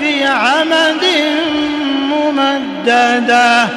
في عمد ممددة.